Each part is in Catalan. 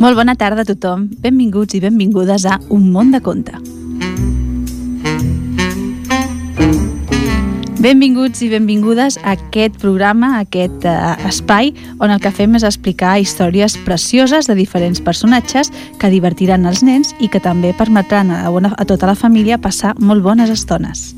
Molt bona tarda a tothom. Benvinguts i benvingudes a Un món de conte. Benvinguts i benvingudes a aquest programa, a aquest uh, espai, on el que fem és explicar històries precioses de diferents personatges que divertiran els nens i que també permetran a, a tota la família passar molt bones estones.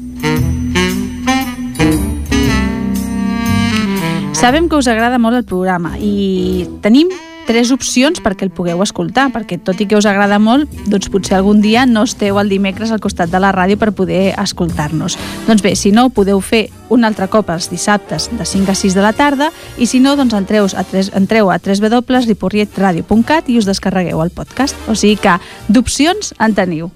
Sabem que us agrada molt el programa i tenim tres opcions perquè el pugueu escoltar, perquè tot i que us agrada molt, doncs potser algun dia no esteu el dimecres al costat de la ràdio per poder escoltar-nos. Doncs bé, si no, podeu fer un altre cop els dissabtes de 5 a 6 de la tarda i si no, doncs entreu a, 3, entreu a www.ripolletradio.cat i us descarregueu el podcast. O sigui que d'opcions en teniu.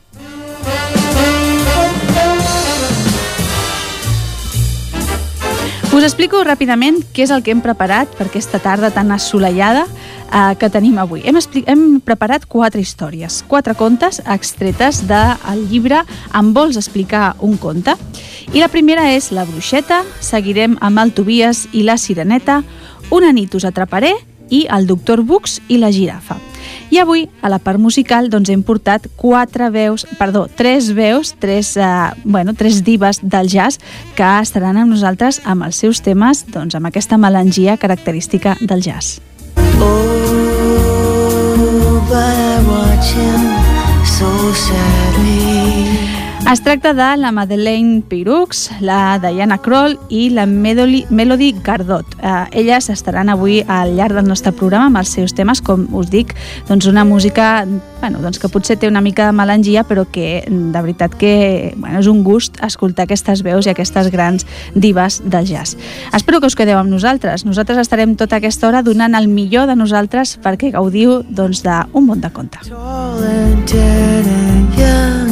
Us explico ràpidament què és el que hem preparat per aquesta tarda tan assolellada eh, que tenim avui. Hem, hem preparat quatre històries, quatre contes extretes del llibre Em vols explicar un conte? I la primera és La bruixeta, seguirem amb el Tobies i la sireneta, Una nit us atraparé i El doctor Bux i la girafa. I avui, a la part musical, doncs hem portat quatre veus, perdó, tres veus, tres, eh, bueno, tres divas del jazz que estaran amb nosaltres amb els seus temes, doncs amb aquesta melangia característica del jazz. Oh, but I watch him so sadly es tracta de la Madeleine Pirux, la Diana Kroll i la Melody Gardot. Eh, elles estaran avui al llarg del nostre programa amb els seus temes, com us dic, doncs una música bueno, doncs que potser té una mica de melangia, però que de veritat que bueno, és un gust escoltar aquestes veus i aquestes grans divas del jazz. Espero que us quedeu amb nosaltres. Nosaltres estarem tota aquesta hora donant el millor de nosaltres perquè gaudiu doncs, d'un doncs, bon de conte. Tall and dead and young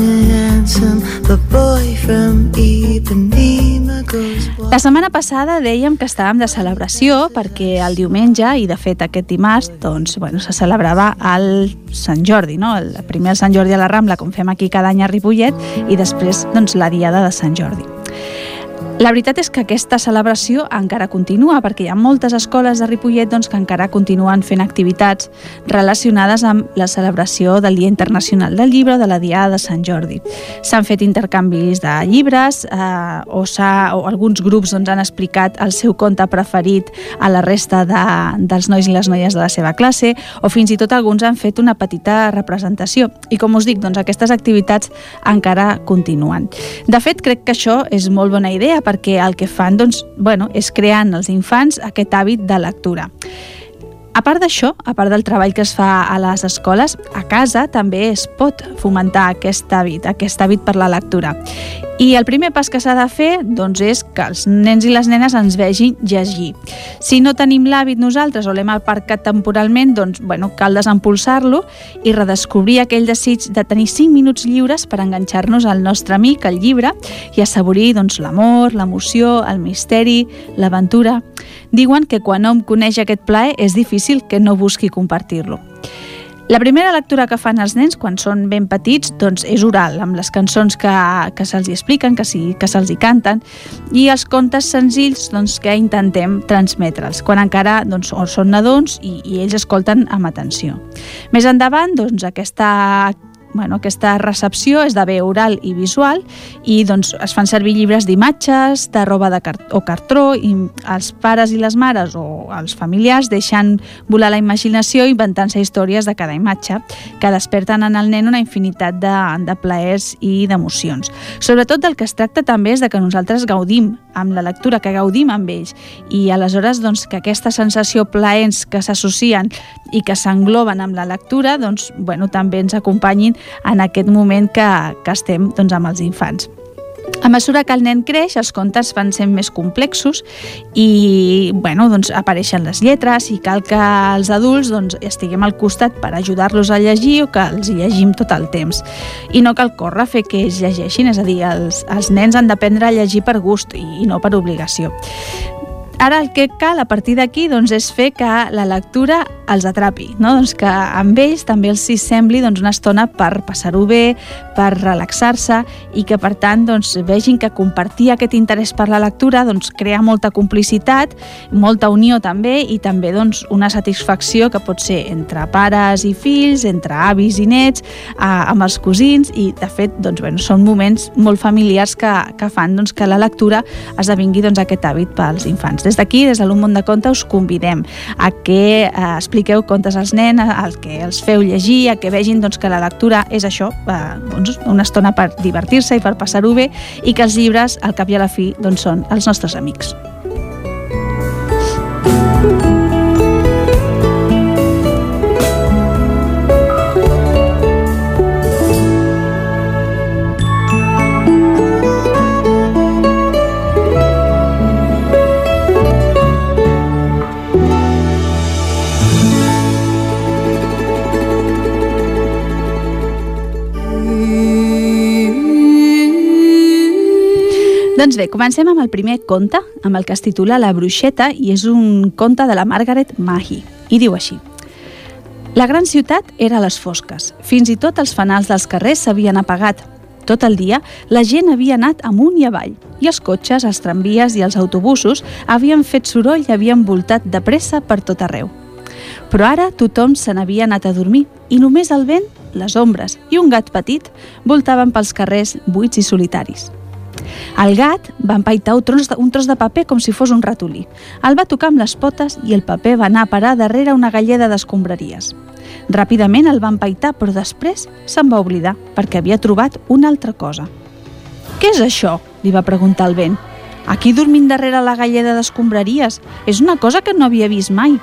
la setmana passada dèiem que estàvem de celebració perquè el diumenge, i de fet aquest dimarts, doncs, bueno, se celebrava el Sant Jordi, no? el primer Sant Jordi a la Rambla, com fem aquí cada any a Ripollet, i després doncs, la Diada de Sant Jordi. La veritat és que aquesta celebració encara continua, perquè hi ha moltes escoles de Ripollet doncs, que encara continuen fent activitats relacionades amb la celebració del Dia Internacional del Llibre de la Diada de Sant Jordi. S'han fet intercanvis de llibres eh, o, o alguns grups doncs, han explicat el seu conte preferit a la resta de, dels nois i les noies de la seva classe o fins i tot alguns han fet una petita representació. I com us dic, doncs, aquestes activitats encara continuen. De fet, crec que això és molt bona idea perquè el que fan doncs, bueno, és crear en els infants aquest hàbit de lectura. A part d'això, a part del treball que es fa a les escoles, a casa també es pot fomentar aquest hàbit, aquest hàbit per la lectura. I el primer pas que s'ha de fer doncs, és que els nens i les nenes ens vegin llegir. Si no tenim l'hàbit nosaltres o l'hem aparcat temporalment, doncs, bueno, cal desempolsar-lo i redescobrir aquell desig de tenir 5 minuts lliures per enganxar-nos al nostre amic, al llibre, i assaborir doncs, l'amor, l'emoció, el misteri, l'aventura. Diuen que quan hom coneix aquest plaer és difícil que no busqui compartir-lo. La primera lectura que fan els nens quan són ben petits doncs, és oral, amb les cançons que, que se'ls expliquen, que, sí, que se'ls hi canten, i els contes senzills doncs, que intentem transmetre'ls, quan encara doncs, són nadons i, i ells escolten amb atenció. Més endavant, doncs, aquesta bueno, aquesta recepció és de bé oral i visual i doncs, es fan servir llibres d'imatges, de roba de cart o cartró i els pares i les mares o els familiars deixen volar la imaginació inventant-se històries de cada imatge que desperten en el nen una infinitat de, de plaers i d'emocions. Sobretot del que es tracta també és de que nosaltres gaudim amb la lectura, que gaudim amb ells i aleshores doncs, que aquesta sensació plaents que s'associen i que s'engloben amb la lectura doncs, bueno, també ens acompanyin en aquest moment que, que estem doncs, amb els infants. A mesura que el nen creix, els contes van sent més complexos i bueno, doncs apareixen les lletres i cal que els adults doncs, estiguem al costat per ajudar-los a llegir o que els llegim tot el temps. I no cal córrer a fer que ells llegeixin, és a dir, els, els nens han d'aprendre a llegir per gust i, i no per obligació. Ara el que cal a partir d'aquí doncs, és fer que la lectura els atrapi, no? doncs que amb ells també els hi sembli doncs, una estona per passar-ho bé, per relaxar-se i que per tant doncs, vegin que compartir aquest interès per la lectura doncs, crea molta complicitat, molta unió també i també doncs, una satisfacció que pot ser entre pares i fills, entre avis i nets, eh, amb els cosins i de fet doncs, bueno, són moments molt familiars que, que fan doncs, que la lectura esdevingui doncs, aquest hàbit pels infants. Des d'aquí, des de l'Un Món de Conte, us convidem a que eh, expliqueu contes als nens, a que els feu llegir, a que vegin doncs, que la lectura és això, eh, doncs, una estona per divertir-se i per passar-ho bé, i que els llibres, al cap i a la fi, doncs, són els nostres amics. Doncs bé, comencem amb el primer conte, amb el que es titula La bruixeta, i és un conte de la Margaret Mahy. I diu així. La gran ciutat era a les fosques. Fins i tot els fanals dels carrers s'havien apagat. Tot el dia, la gent havia anat amunt i avall, i els cotxes, els tramvies i els autobusos havien fet soroll i havien voltat de pressa per tot arreu. Però ara tothom se n'havia anat a dormir i només el vent, les ombres i un gat petit voltaven pels carrers buits i solitaris. El gat va empaitar un tros, de, un tros de paper com si fos un ratolí. El va tocar amb les potes i el paper va anar a parar darrere una galleda d'escombraries. Ràpidament el va empaitar, però després se'n va oblidar, perquè havia trobat una altra cosa. «Què és això?», li va preguntar el vent. «Aquí dormint darrere la galleda d'escombraries. És una cosa que no havia vist mai».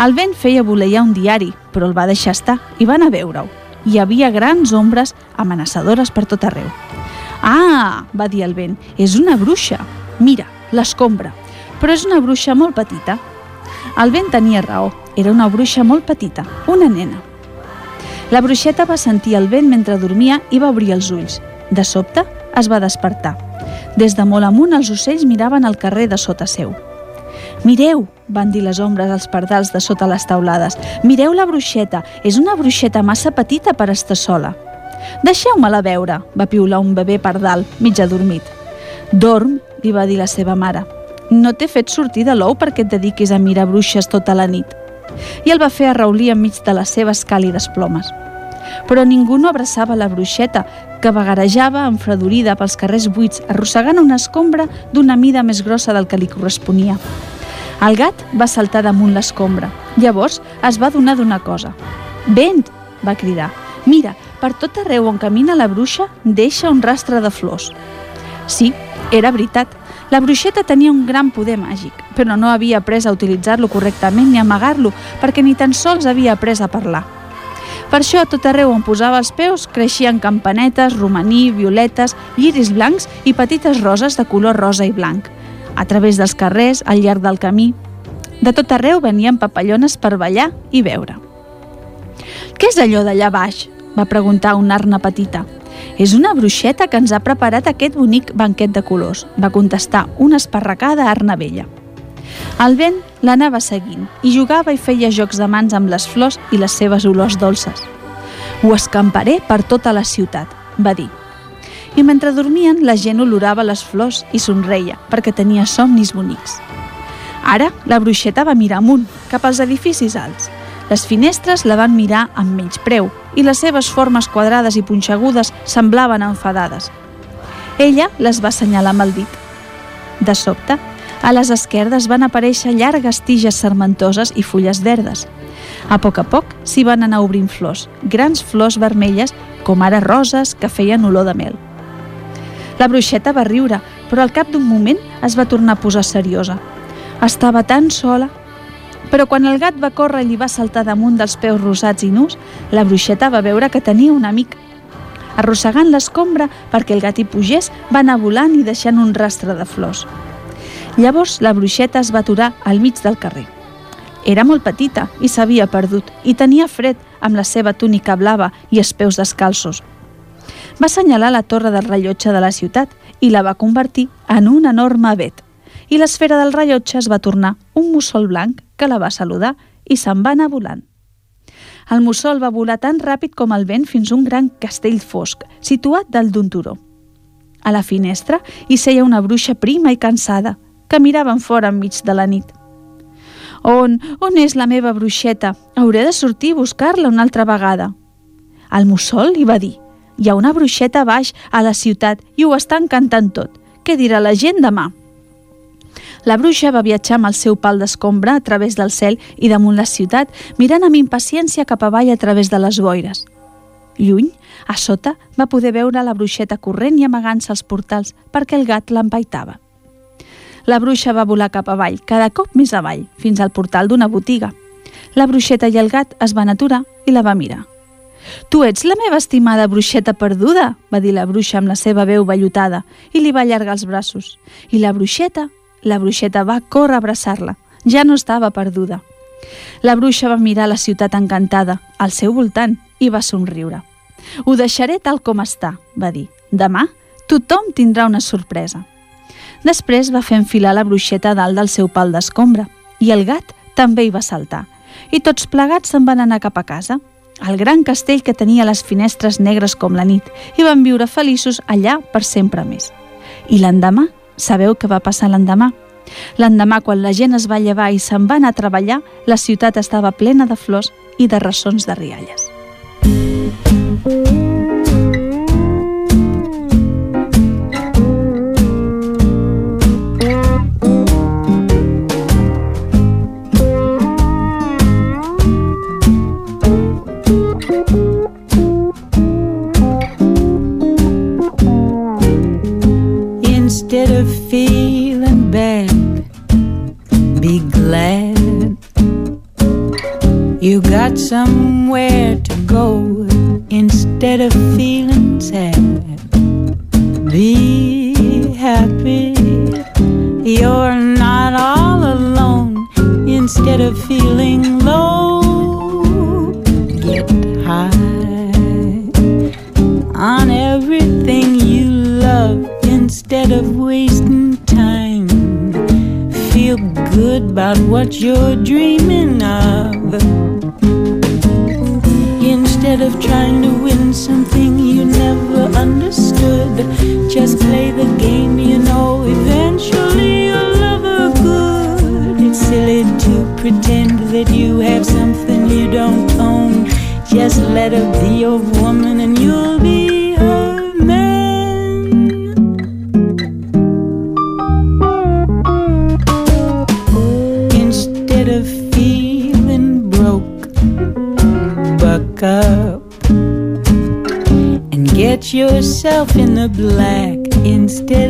El vent feia voleiar un diari, però el va deixar estar i van a veure-ho. Hi havia grans ombres amenaçadores per tot arreu. Ah, va dir el vent, és una bruixa. Mira, l'escombra. Però és una bruixa molt petita. El vent tenia raó, era una bruixa molt petita, una nena. La bruixeta va sentir el vent mentre dormia i va obrir els ulls. De sobte, es va despertar. Des de molt amunt, els ocells miraven el carrer de sota seu. Mireu, van dir les ombres als pardals de sota les taulades. Mireu la bruixeta, és una bruixeta massa petita per estar sola. Deixeu-me-la veure, va piular un bebè pardal, mig adormit. Dorm, li va dir la seva mare. No t'he fet sortir de l'ou perquè et dediquis a mirar bruixes tota la nit. I el va fer arraulir enmig de les seves càlides plomes. Però ningú no abraçava la bruixeta, que vagarejava enfredorida pels carrers buits, arrossegant una escombra d'una mida més grossa del que li corresponia. El gat va saltar damunt l'escombra. Llavors es va donar d'una cosa. «Vent!» va cridar. «Mira, per tot arreu on camina la bruixa deixa un rastre de flors. Sí, era veritat. La bruixeta tenia un gran poder màgic, però no havia après a utilitzar-lo correctament ni a amagar-lo, perquè ni tan sols havia après a parlar. Per això, a tot arreu on posava els peus, creixien campanetes, romaní, violetes, lliris blancs i petites roses de color rosa i blanc. A través dels carrers, al llarg del camí, de tot arreu venien papallones per ballar i veure. Què és allò d'allà baix? Va preguntar una arna petita. És una bruixeta que ens ha preparat aquest bonic banquet de colors, va contestar una esparracada arna vella. El vent l'anava seguint i jugava i feia jocs de mans amb les flors i les seves olors dolces. Ho escamparé per tota la ciutat, va dir. I mentre dormien, la gent olorava les flors i somreia perquè tenia somnis bonics. Ara, la bruixeta va mirar amunt, cap als edificis alts. Les finestres la van mirar amb menys preu i les seves formes quadrades i punxegudes semblaven enfadades. Ella les va assenyalar amb el dit. De sobte, a les esquerdes van aparèixer llargues tiges sermentoses i fulles verdes. A poc a poc s'hi van anar obrint flors, grans flors vermelles, com ara roses que feien olor de mel. La bruixeta va riure, però al cap d'un moment es va tornar a posar seriosa. Estava tan sola però quan el gat va córrer i li va saltar damunt dels peus rosats i nus, la bruixeta va veure que tenia un amic. Arrossegant l'escombra perquè el gat hi pugés, va anar volant i deixant un rastre de flors. Llavors la bruixeta es va aturar al mig del carrer. Era molt petita i s'havia perdut i tenia fred amb la seva túnica blava i els peus descalços. Va assenyalar la torre del rellotge de la ciutat i la va convertir en un enorme avet i l'esfera del rellotge es va tornar un mussol blanc que la va saludar i se'n va anar volant. El mussol va volar tan ràpid com el vent fins a un gran castell fosc, situat dalt d'un turó. A la finestra hi seia una bruixa prima i cansada, que miraven fora enmig de la nit. On, on és la meva bruixeta? Hauré de sortir a buscar-la una altra vegada. El mussol li va dir, hi ha una bruixeta baix a la ciutat i ho està encantant tot. Què dirà la gent demà? La bruixa va viatjar amb el seu pal d'escombra a través del cel i damunt la ciutat, mirant amb impaciència cap avall a través de les boires. Lluny, a sota, va poder veure la bruixeta corrent i amagant-se als portals perquè el gat l'empaitava. La bruixa va volar cap avall, cada cop més avall, fins al portal d'una botiga. La bruixeta i el gat es van aturar i la va mirar. Tu ets la meva estimada bruixeta perduda, va dir la bruixa amb la seva veu vellutada i li va allargar els braços. I la bruixeta, la bruixeta va córrer a abraçar-la. Ja no estava perduda. La bruixa va mirar la ciutat encantada, al seu voltant, i va somriure. Ho deixaré tal com està, va dir. Demà tothom tindrà una sorpresa. Després va fer enfilar la bruixeta dalt del seu pal d'escombra i el gat també hi va saltar. I tots plegats se'n van anar cap a casa, al gran castell que tenia les finestres negres com la nit, i van viure feliços allà per sempre més. I l'endemà, sabeu què va passar l'endemà? L'endemà, quan la gent es va llevar i se'n va anar a treballar, la ciutat estava plena de flors i de ressons de rialles. Got somewhere to go instead of feeling sad. Be happy, you're not all alone instead of feeling low. About what you're dreaming of instead of trying to win something you never understood. Just play the game, you know, eventually you'll love her good. It's silly to pretend that you have something you don't own. Just let her be your woman and you'll be yourself in the black instead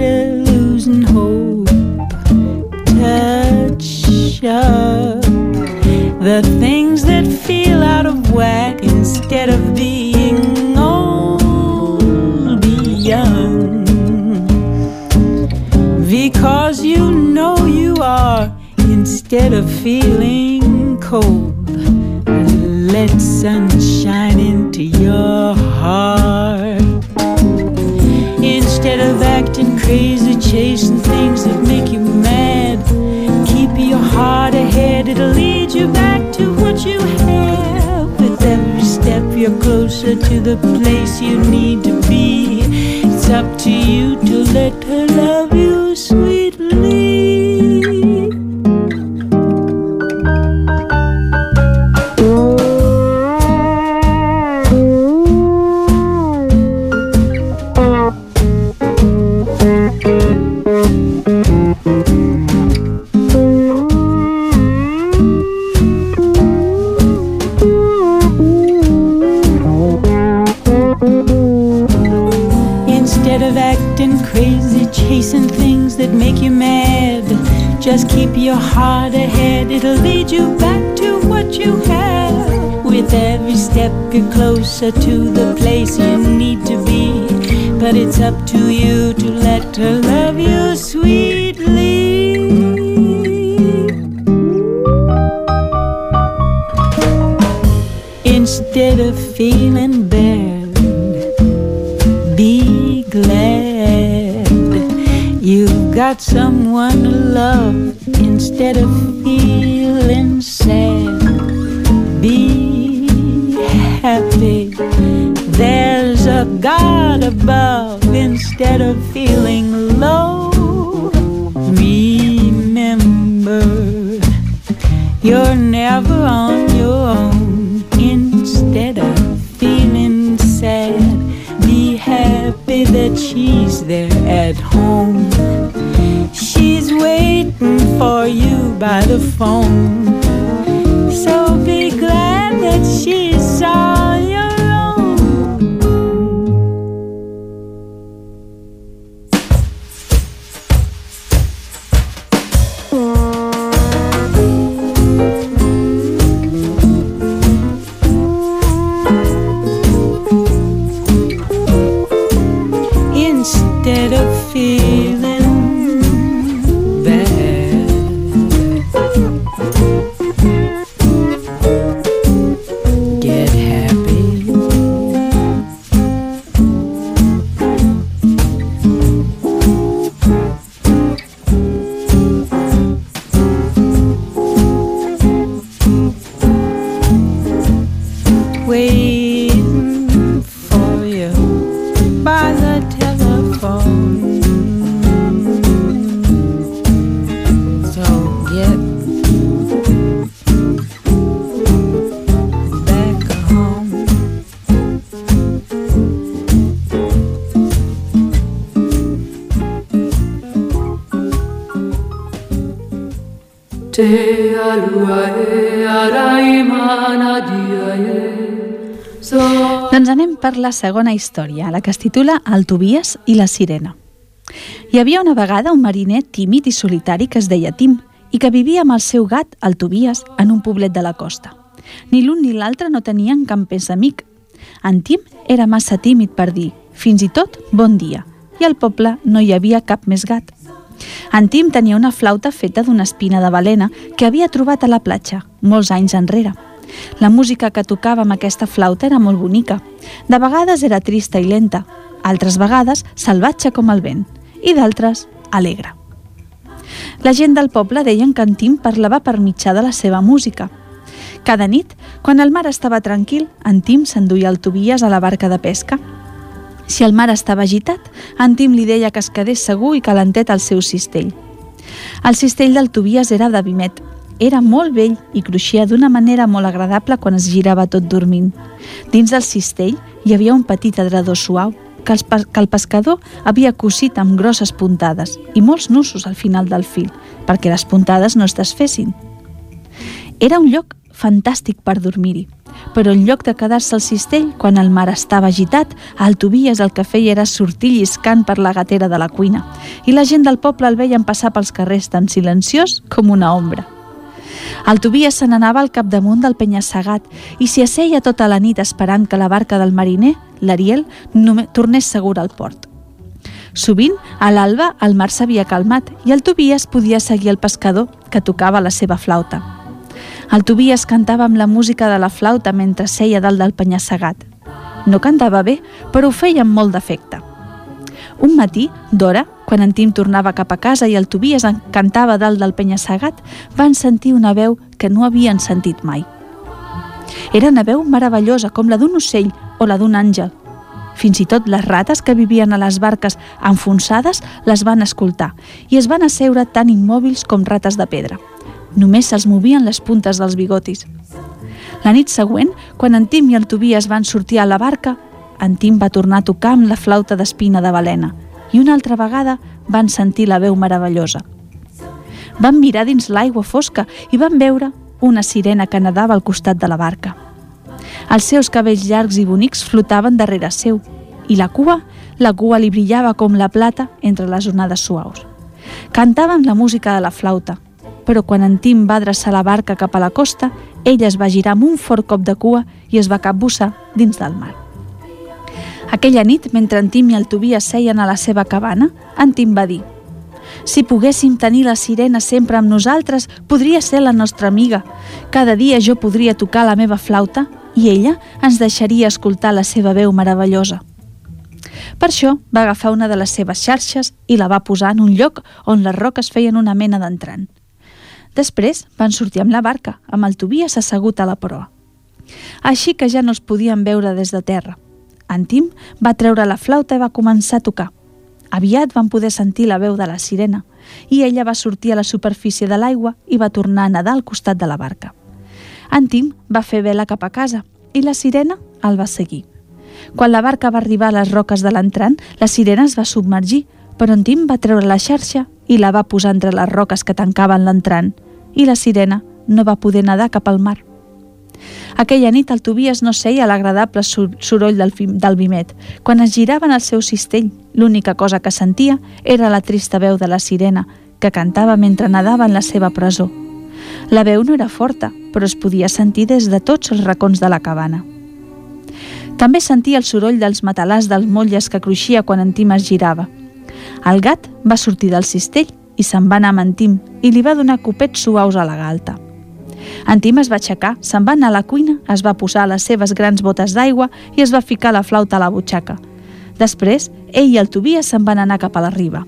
closer to the place you need to be. It's up to you to let her love you sweetly. To at home. She's waiting for you by the phone. Doncs anem per la segona història, la que es titula El Tobias i la sirena. Hi havia una vegada un mariner tímid i solitari que es deia Tim i que vivia amb el seu gat, el Tobias, en un poblet de la costa. Ni l'un ni l'altre no tenien campers amic. En Tim era massa tímid per dir, fins i tot, bon dia, i al poble no hi havia cap més gat. En Tim tenia una flauta feta d'una espina de balena que havia trobat a la platja, molts anys enrere. La música que tocava amb aquesta flauta era molt bonica. De vegades era trista i lenta, altres vegades salvatge com el vent, i d'altres alegre. La gent del poble deien que en Tim parlava per mitjà de la seva música. Cada nit, quan el mar estava tranquil, en Tim s'enduia el Tobias a la barca de pesca. Si el mar estava agitat, en Tim li deia que es quedés segur i calentet al seu cistell. El cistell del Tobias era de vimet. Era molt vell i cruixia d'una manera molt agradable quan es girava tot dormint. Dins del cistell hi havia un petit adredor suau que, els, que el pescador havia cosit amb grosses puntades i molts nusos al final del fil, perquè les puntades no es desfessin. Era un lloc fantàstic per dormir-hi, però en lloc de quedar-se al cistell quan el mar estava agitat, el Tobias el que feia era sortir lliscant per la gatera de la cuina i la gent del poble el veien passar pels carrers tan silenciós com una ombra. El Tobias se n'anava al capdamunt del penya-segat i s'hi asseia tota la nit esperant que la barca del mariner, l'Ariel, tornés segura al port. Sovint, a l'alba, el mar s'havia calmat i el Tobias podia seguir el pescador, que tocava la seva flauta. El Tobias cantava amb la música de la flauta mentre seia dalt del penya-segat. No cantava bé, però ho feia amb molt d'efecte. Un matí, d'hora, quan en Tim tornava cap a casa i el Tobias cantava dalt del penya-segat, van sentir una veu que no havien sentit mai. Era una veu meravellosa, com la d'un ocell o la d'un àngel. Fins i tot les rates que vivien a les barques enfonsades les van escoltar i es van asseure tan immòbils com rates de pedra. Només se'ls movien les puntes dels bigotis. La nit següent, quan en Tim i el Tobias van sortir a la barca, en Tim va tornar a tocar amb la flauta d'espina de balena i una altra vegada van sentir la veu meravellosa. Van mirar dins l'aigua fosca i van veure una sirena que nedava al costat de la barca. Els seus cabells llargs i bonics flotaven darrere seu i la cua, la cua li brillava com la plata entre les onades suaus. Cantaven la música de la flauta, però quan en Tim va adreçar la barca cap a la costa, ella es va girar amb un fort cop de cua i es va capbussar dins del mar. Aquella nit, mentre en Tim i el Tobias seien a la seva cabana, en Tim va dir si poguéssim tenir la sirena sempre amb nosaltres, podria ser la nostra amiga. Cada dia jo podria tocar la meva flauta i ella ens deixaria escoltar la seva veu meravellosa. Per això va agafar una de les seves xarxes i la va posar en un lloc on les roques feien una mena d'entrant. Després van sortir amb la barca, amb el Tobias assegut a la proa. Així que ja no els podien veure des de terra. En Tim va treure la flauta i va començar a tocar. Aviat van poder sentir la veu de la sirena i ella va sortir a la superfície de l'aigua i va tornar a nedar al costat de la barca. En Tim va fer vela cap a casa i la sirena el va seguir. Quan la barca va arribar a les roques de l'entrant, la sirena es va submergir, però en Tim va treure la xarxa i la va posar entre les roques que tancaven l'entrant i la sirena no va poder nedar cap al mar. Aquella nit el Tobias no seia l'agradable soroll del, del vimet. Quan es girava en el seu cistell, l'única cosa que sentia era la trista veu de la sirena, que cantava mentre nedava en la seva presó. La veu no era forta, però es podia sentir des de tots els racons de la cabana. També sentia el soroll dels matalars dels motlles que cruixia quan en Tim es girava. El gat va sortir del cistell i se'n va anar amb en Tim i li va donar copets suaus a la galta. En Tim es va aixecar, se'n va anar a la cuina, es va posar les seves grans botes d'aigua i es va ficar la flauta a la butxaca. Després, ell i el Tobias se'n van anar cap a la riba.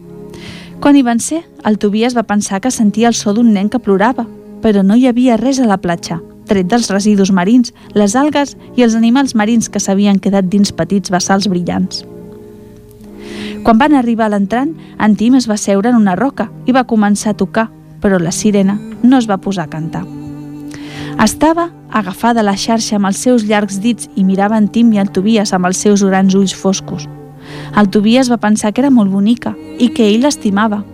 Quan hi van ser, el Tobias va pensar que sentia el so d'un nen que plorava, però no hi havia res a la platja, tret dels residus marins, les algues i els animals marins que s'havien quedat dins petits bassals brillants. Quan van arribar a l'entrant, en Tim es va seure en una roca i va començar a tocar, però la sirena no es va posar a cantar. Estava agafada a la xarxa amb els seus llargs dits i mirava en Tim i el Tobias amb els seus grans ulls foscos. El Tobias va pensar que era molt bonica i que ell l'estimava.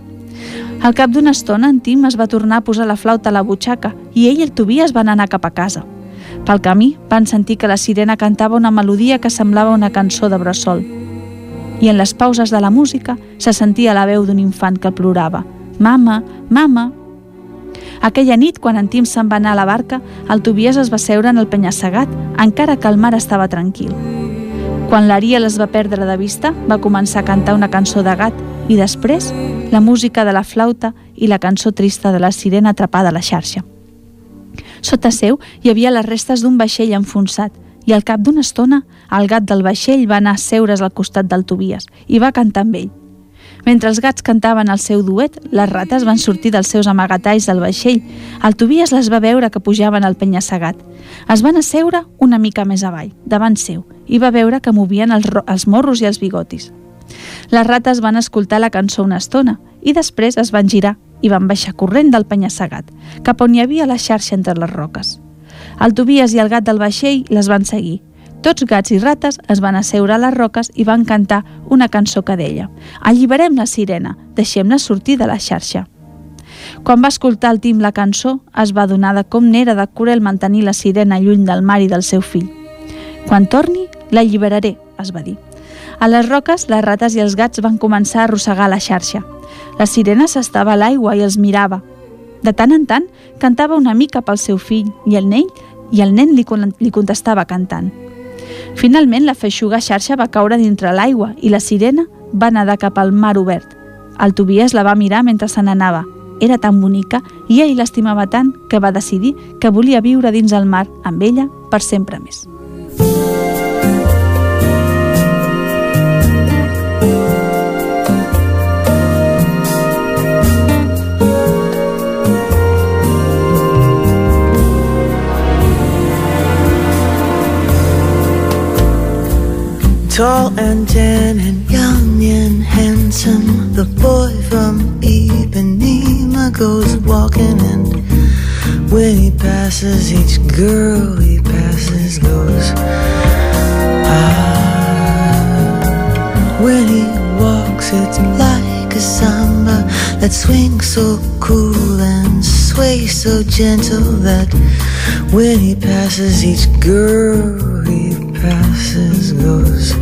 Al cap d'una estona, en Tim es va tornar a posar la flauta a la butxaca i ell i el Tobias van anar cap a casa. Pel camí van sentir que la sirena cantava una melodia que semblava una cançó de bressol. I en les pauses de la música se sentia la veu d'un infant que plorava. «Mama, mama, aquella nit, quan en Tim se'n va anar a la barca, el Tobias es va seure en el penya-segat, encara que el mar estava tranquil. Quan l'Ariel es va perdre de vista, va començar a cantar una cançó de gat i després la música de la flauta i la cançó trista de la sirena atrapada a la xarxa. Sota seu hi havia les restes d'un vaixell enfonsat i al cap d'una estona el gat del vaixell va anar a seure's al costat del Tobias i va cantar amb ell. Mentre els gats cantaven el seu duet, les rates van sortir dels seus amagatalls del vaixell. El Tobias les va veure que pujaven al penya-segat. Es van asseure una mica més avall, davant seu, i va veure que movien els, els morros i els bigotis. Les rates van escoltar la cançó una estona i després es van girar i van baixar corrent del penya-segat, cap on hi havia la xarxa entre les roques. El Tobias i el gat del vaixell les van seguir, tots gats i rates es van asseure a les roques i van cantar una cançó que deia «Alliberem la sirena, deixem-la sortir de la xarxa». Quan va escoltar el Tim la cançó, es va donar de com n'era de cruel mantenir la sirena lluny del mar i del seu fill. Quan torni, l'alliberaré, es va dir. A les roques, les rates i els gats van començar a arrossegar la xarxa. La sirena s'estava a l'aigua i els mirava. De tant en tant, cantava una mica pel seu fill i el nen, i el nen li, li contestava cantant. Finalment, la feixuga xarxa va caure dintre l'aigua i la sirena va nedar cap al mar obert. El Tobias la va mirar mentre se n'anava. Era tan bonica i ell l'estimava tant que va decidir que volia viure dins el mar amb ella per sempre més. Tall and tan and young and handsome The boy from Ipanema goes walking And when he passes each girl he passes goes Ah. When he walks it's like a samba That swings so cool and sways so gentle That when he passes each girl he passes goes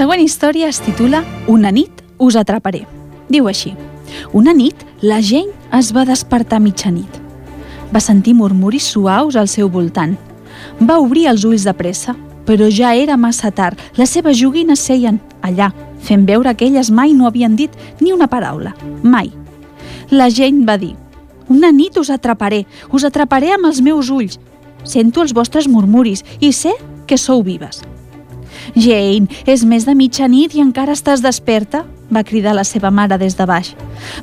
següent història es titula Una nit us atraparé. Diu així. Una nit, la Jane es va despertar mitjanit. Va sentir murmuris suaus al seu voltant. Va obrir els ulls de pressa, però ja era massa tard. Les seves joguines seien allà, fent veure que elles mai no havien dit ni una paraula. Mai. La Jane va dir Una nit us atraparé, us atraparé amb els meus ulls. Sento els vostres murmuris i sé que sou vives. Jane, és més de mitjanit i encara estàs desperta? va cridar la seva mare des de baix.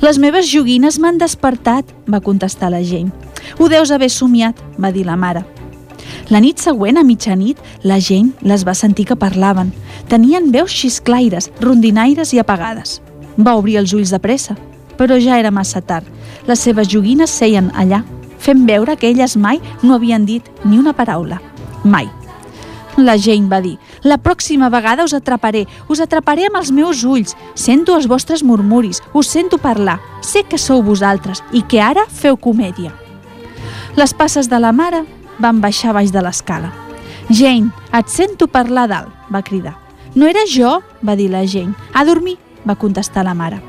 Les meves joguines m'han despertat, va contestar la Jane. Ho deus haver somiat, va dir la mare. La nit següent, a mitjanit, la Jane les va sentir que parlaven. Tenien veus xisclaires, rondinaires i apagades. Va obrir els ulls de pressa, però ja era massa tard. Les seves joguines seien allà, fent veure que elles mai no havien dit ni una paraula. Mai. La Jane va dir, la pròxima vegada us atraparé, us atraparé amb els meus ulls, sento els vostres murmuris, us sento parlar, sé que sou vosaltres i que ara feu comèdia. Les passes de la mare van baixar baix de l'escala. Jane, et sento parlar dalt, va cridar. No era jo, va dir la Jane. A dormir, va contestar la mare.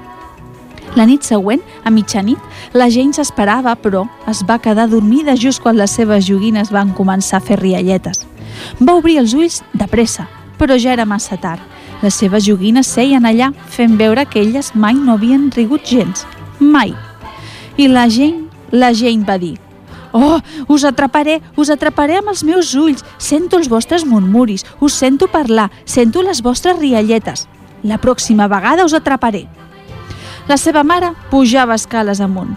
La nit següent, a mitjanit, la Jane s'esperava, però es va quedar dormida just quan les seves joguines van començar a fer rialletes. Va obrir els ulls de pressa, però ja era massa tard. Les seves joguines seien allà, fent veure que elles mai no havien rigut gens. Mai. I la Jane, la Jane va dir Oh, us atraparé, us atraparé amb els meus ulls. Sento els vostres murmuris, us sento parlar, sento les vostres rialletes. La pròxima vegada us atraparé. La seva mare pujava escales amunt.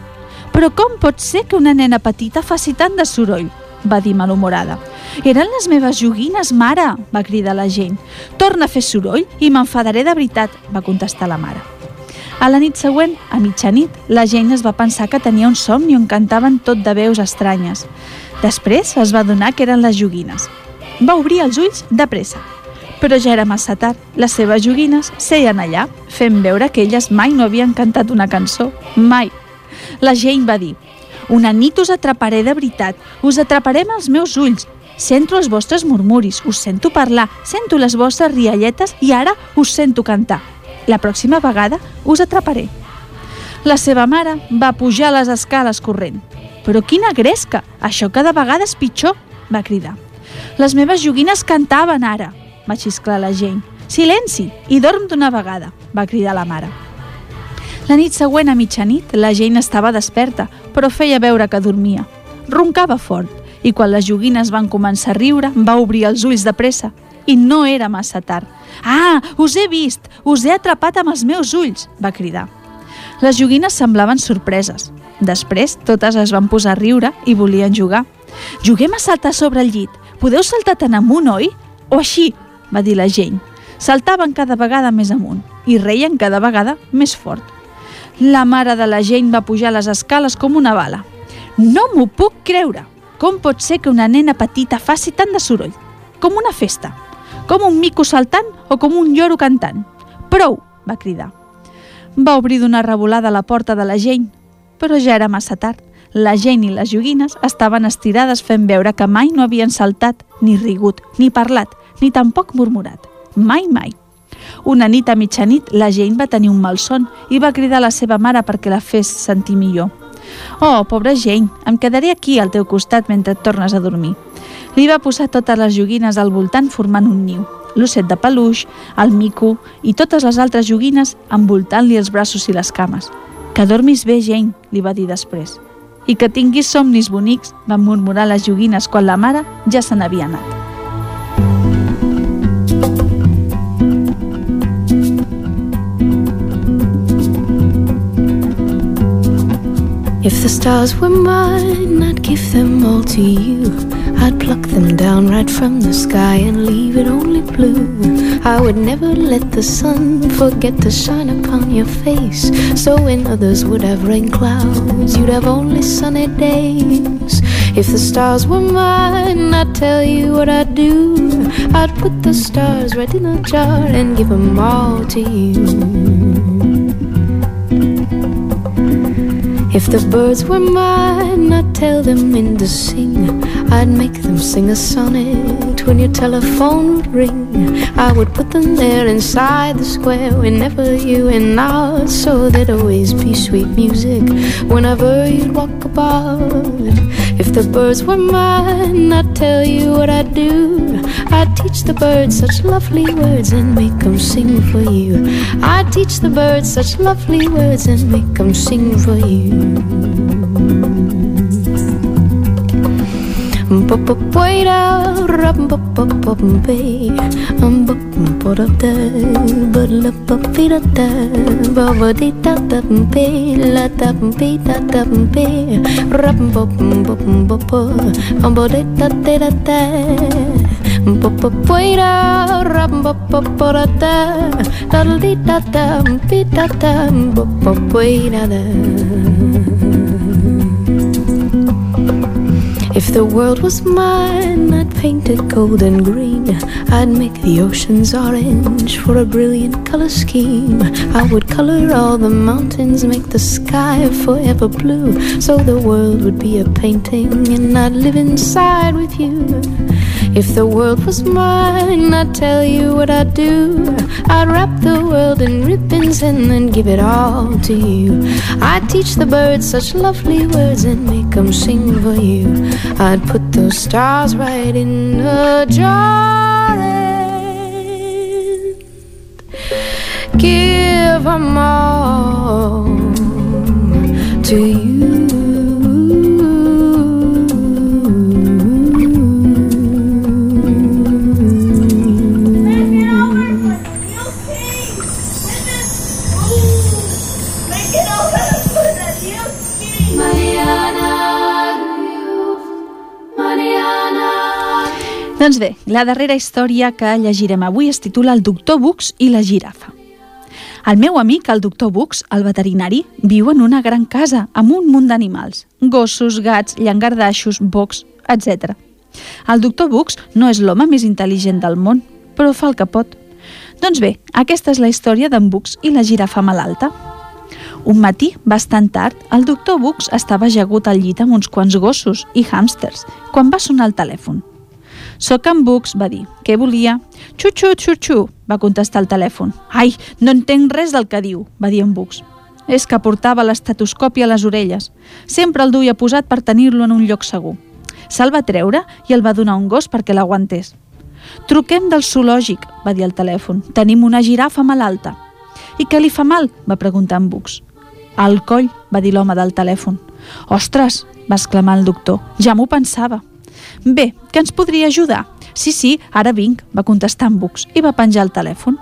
Però com pot ser que una nena petita faci tant de soroll? Va dir malhumorada. Eren les meves joguines, mare, va cridar la gent. Torna a fer soroll i m'enfadaré de veritat, va contestar la mare. A la nit següent, a mitjanit, la gent es va pensar que tenia un somni on cantaven tot de veus estranyes. Després es va donar que eren les joguines. Va obrir els ulls de pressa. Però ja era massa tard. Les seves joguines seien allà, fent veure que elles mai no havien cantat una cançó. Mai. La Jane va dir, una nit us atraparé de veritat, us atraparé amb els meus ulls. Sento els vostres murmuris, us sento parlar, sento les vostres rialletes i ara us sento cantar. La pròxima vegada us atraparé. La seva mare va pujar les escales corrent. Però quina gresca! Això cada vegada és pitjor, va cridar. Les meves joguines cantaven ara, va xisclar la Jane. Silenci i dorm d'una vegada, va cridar la mare. La nit següent a mitjanit, la Jane estava desperta, però feia veure que dormia. Roncava fort, i quan les joguines van començar a riure, va obrir els ulls de pressa. I no era massa tard. Ah, us he vist! Us he atrapat amb els meus ulls! va cridar. Les joguines semblaven sorpreses. Després, totes es van posar a riure i volien jugar. Juguem a saltar sobre el llit. Podeu saltar tan amunt, oi? O així, va dir la Jane. Saltaven cada vegada més amunt i reien cada vegada més fort. La mare de la Jane va pujar les escales com una bala. No m'ho puc creure! Com pot ser que una nena petita faci tant de soroll? Com una festa? Com un mico saltant o com un lloro cantant? Prou! va cridar. Va obrir d'una revolada la porta de la Jane, però ja era massa tard. La Jane i les joguines estaven estirades fent veure que mai no havien saltat, ni rigut, ni parlat, ni tampoc murmurat. Mai, mai. Una nit a mitjanit, la Jane va tenir un mal son i va cridar a la seva mare perquè la fes sentir millor. Oh, pobra Jane, em quedaré aquí al teu costat mentre et tornes a dormir. Li va posar totes les joguines al voltant formant un niu. L'osset de peluix, el mico i totes les altres joguines envoltant-li els braços i les cames. Que dormis bé, Jane, li va dir després. I que tinguis somnis bonics, van murmurar les joguines quan la mare ja se n'havia anat. If the stars were mine, I'd give them all to you. I'd pluck them down right from the sky and leave it only blue. I would never let the sun forget to shine upon your face. So when others would have rain clouds, you'd have only sunny days. If the stars were mine, I'd tell you what I'd do. I'd put the stars right in a jar and give them all to you. If the birds were mine, I'd tell them when to sing. I'd make them sing a sonnet when your telephone would ring. I would put them there inside the square whenever you and I, so there'd always be sweet music whenever you'd walk about. If the birds were mine, I'd tell you what I'd do. I'd teach the birds such lovely words and make them sing for you. I'd teach the birds such lovely words and make them sing for you. If the world was mine, I'd paint it gold and green. I'd make the oceans orange for a brilliant color scheme. I would color all the mountains, make the sky forever blue. So the world would be a painting, and I'd live inside with you. If the world was mine, I'd tell you what I'd do. I'd wrap the world in ribbons and then give it all to you. I'd teach the birds such lovely words and make them sing for you. I'd put those stars right in a jar and give them all to you. Doncs bé, la darrera història que llegirem avui es titula El doctor Bux i la girafa. El meu amic, el doctor Bux, el veterinari, viu en una gran casa amb un munt d'animals, gossos, gats, llangardaixos, bocs, etc. El doctor Bux no és l'home més intel·ligent del món, però fa el que pot. Doncs bé, aquesta és la història d'en Bux i la girafa malalta. Un matí, bastant tard, el doctor Bux estava ajagut al llit amb uns quants gossos i hàmsters quan va sonar el telèfon. Soc en Bux, va dir. Què volia? Xuxu, xuxu, va contestar el telèfon. Ai, no entenc res del que diu, va dir en Bux. És que portava l'estatoscopi a les orelles. Sempre el duia posat per tenir-lo en un lloc segur. Se'l va treure i el va donar un gos perquè l'aguantés. Truquem del zoològic, va dir el telèfon. Tenim una girafa malalta. I què li fa mal? va preguntar en Bux. Al coll, va dir l'home del telèfon. Ostres, va exclamar el doctor, ja m'ho pensava. Bé, que ens podria ajudar? Sí, sí, ara vinc, va contestar en Bux i va penjar el telèfon.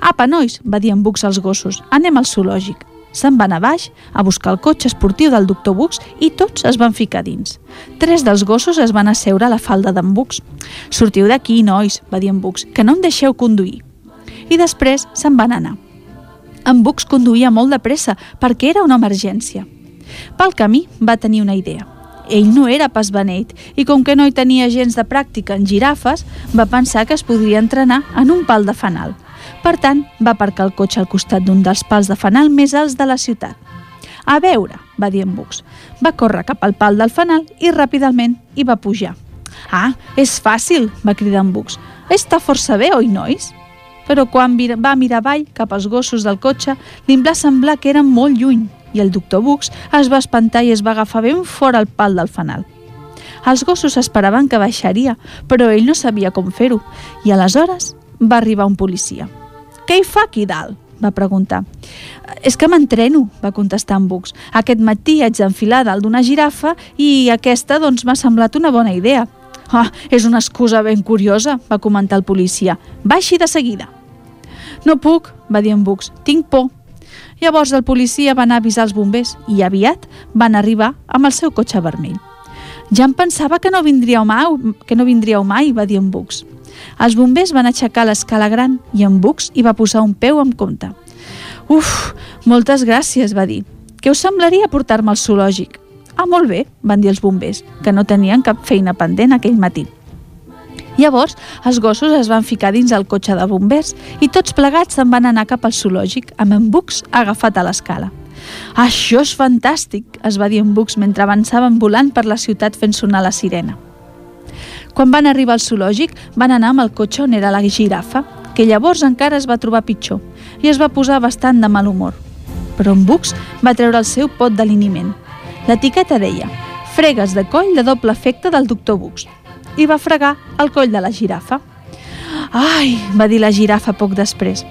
Apa, nois, va dir en Bux als gossos, anem al zoològic. Se'n van a baix a buscar el cotxe esportiu del doctor Bux i tots es van ficar dins. Tres dels gossos es van asseure a la falda d'en Bux. Sortiu d'aquí, nois, va dir en Bux, que no em deixeu conduir. I després se'n van anar. En Bux conduïa molt de pressa perquè era una emergència. Pel camí va tenir una idea. Ell no era pas beneit i com que no hi tenia gens de pràctica en girafes, va pensar que es podria entrenar en un pal de fanal. Per tant, va aparcar el cotxe al costat d'un dels pals de fanal més alts de la ciutat. A veure, va dir en Bux. Va córrer cap al pal del fanal i ràpidament hi va pujar. Ah, és fàcil, va cridar en Bux. Està força bé, oi, nois? Però quan va mirar avall cap als gossos del cotxe, li va semblar que eren molt lluny i el doctor Bux es va espantar i es va agafar ben fora el pal del fanal. Els gossos esperaven que baixaria, però ell no sabia com fer-ho, i aleshores va arribar un policia. «Què hi fa aquí dalt?», va preguntar. «És que m'entreno», va contestar en Bux. «Aquest matí haig d'enfilar dalt d'una girafa i aquesta doncs m'ha semblat una bona idea». «Ah, és una excusa ben curiosa», va comentar el policia. «Baixi de seguida». «No puc», va dir en Bux. «Tinc por». Llavors el policia va anar a avisar els bombers i aviat van arribar amb el seu cotxe vermell. Ja em pensava que no vindríeu mai, que no vindríeu mai, va dir en Bux. Els bombers van aixecar l'escala gran i en Bux hi va posar un peu amb compte. Uf, moltes gràcies, va dir. Què us semblaria portar-me al zoològic? Ah, molt bé, van dir els bombers, que no tenien cap feina pendent aquell matí. Llavors, els gossos es van ficar dins el cotxe de bombers i tots plegats se'n van anar cap al zoològic amb en Bux agafat a l'escala. Això és fantàstic, es va dir en Bux mentre avançaven volant per la ciutat fent sonar la sirena. Quan van arribar al zoològic, van anar amb el cotxe on era la girafa, que llavors encara es va trobar pitjor i es va posar bastant de mal humor. Però en Bux va treure el seu pot de liniment. L'etiqueta deia fregues de coll de doble efecte del doctor Bux i va fregar el coll de la girafa. Ai, va dir la girafa poc després.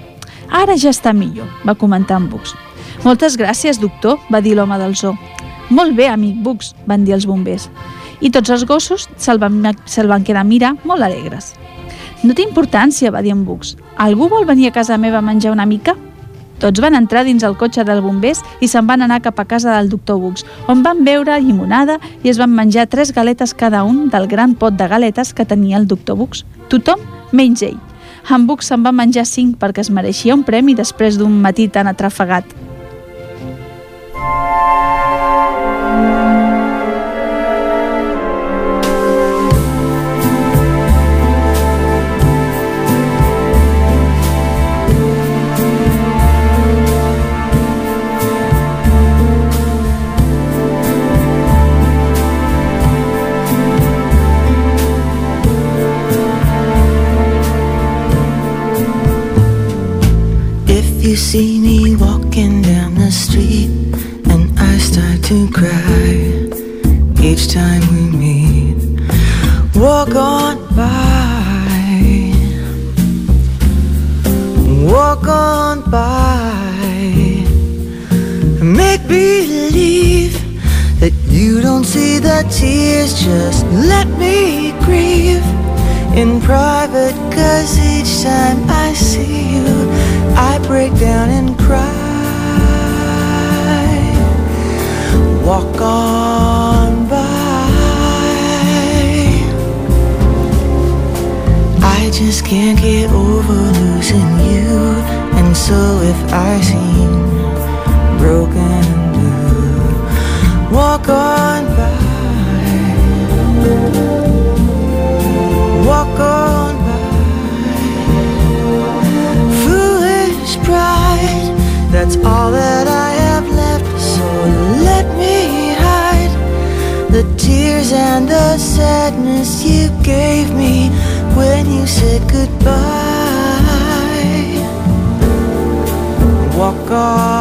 Ara ja està millor, va comentar en Bux. Moltes gràcies, doctor, va dir l'home del zoo. Molt bé, amic Bux, van dir els bombers. I tots els gossos se'l van, se van quedar a mirar molt alegres. No té importància, va dir en Bux. Algú vol venir a casa meva a menjar una mica? Tots van entrar dins el cotxe dels bombers i se'n van anar cap a casa del doctor Bux, on van beure llimonada i es van menjar tres galetes cada un del gran pot de galetes que tenia el doctor Bux. Tothom menys ell. En Bux se'n va menjar cinc perquè es mereixia un premi després d'un matí tan atrafegat. Oh.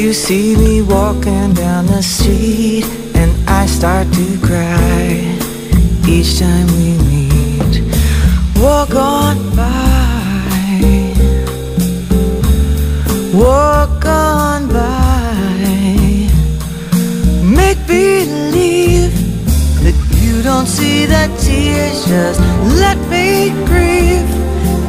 You see me walking down the street and I start to cry each time we meet, walk on by, walk on by, make believe that you don't see the tears, just let me grieve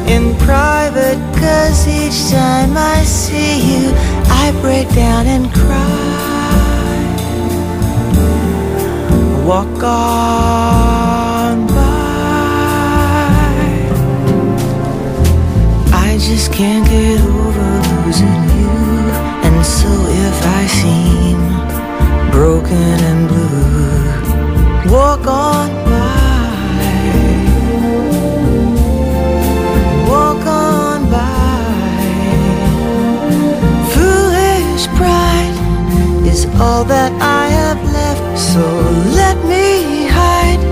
in private. Cause each time I see you, I break down and cry. Walk on by. I just can't get over losing you. And so if I seem broken and blue, walk on all that I have left. So let me hide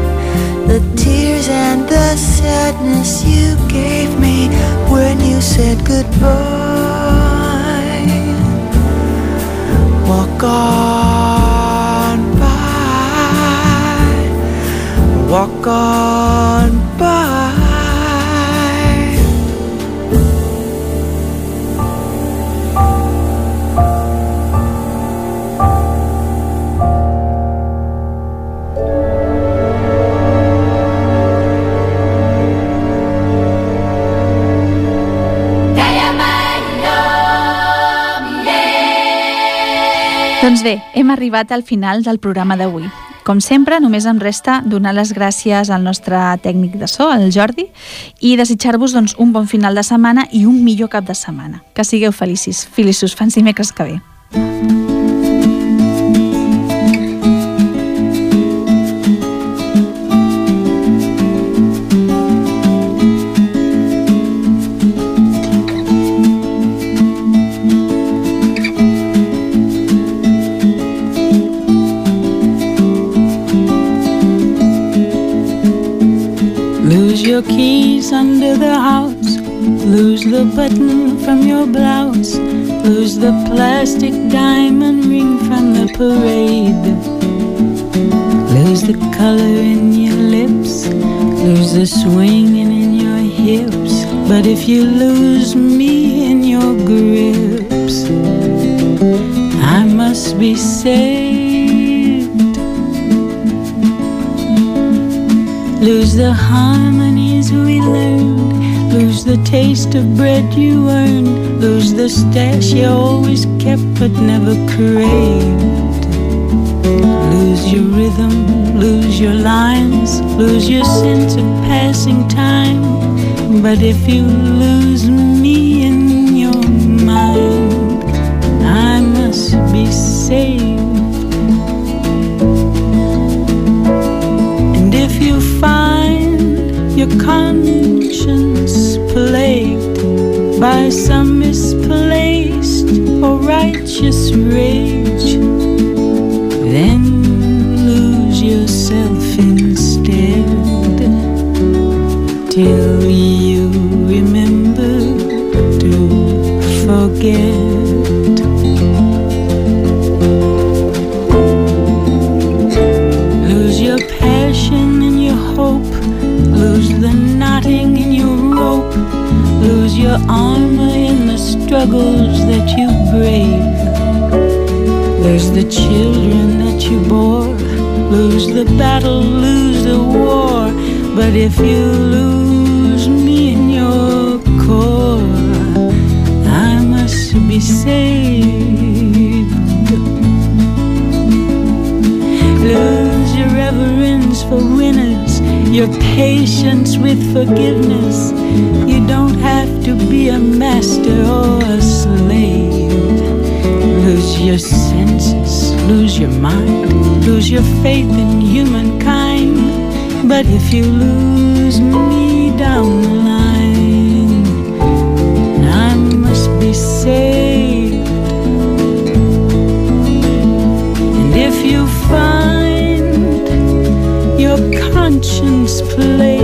the tears and the sadness you gave me when you said goodbye. Walk on by. Walk on Doncs bé, hem arribat al final del programa d'avui. Com sempre, només em resta donar les gràcies al nostre tècnic de so, el Jordi, i desitjar-vos doncs, un bon final de setmana i un millor cap de setmana. Que sigueu felicis. Feliços, fins dimecres que ve. Lose your keys under the house. Lose the button from your blouse. Lose the plastic diamond ring from the parade. Lose the color in your lips. Lose the swinging in your hips. But if you lose me in your grips, I must be saved. Lose the harmonies we learned. Lose the taste of bread you earned. Lose the stash you always kept but never craved. Lose your rhythm, lose your lines, lose your sense of passing time. But if you lose me in your mind, I must be saved. And if you find your conscience plagued by some misplaced or righteous rage, then lose yourself instead till you remember to forget. Struggles that you brave. Lose the children that you bore. Lose the battle, lose the war. But if you lose me in your core, I must be saved. Lose your reverence for winners, your patience with forgiveness. You don't have to be a master or a slave. Lose your senses, lose your mind, lose your faith in humankind. But if you lose me down the line, I must be saved. And if you find your conscience plagued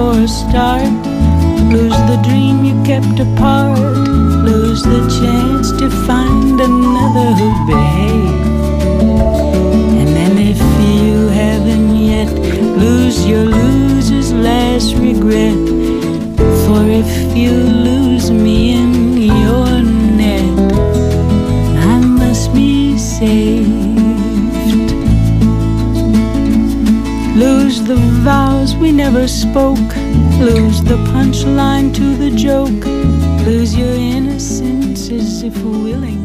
for a start. Lose the dream you kept apart. Lose the chance to find another who behaved. And then if you haven't yet, lose your loser's last regret. For if you lose me in your net, I must be saved. Lose the vows we never spoke. Lose the punchline to the joke. Lose your innocence as if willing.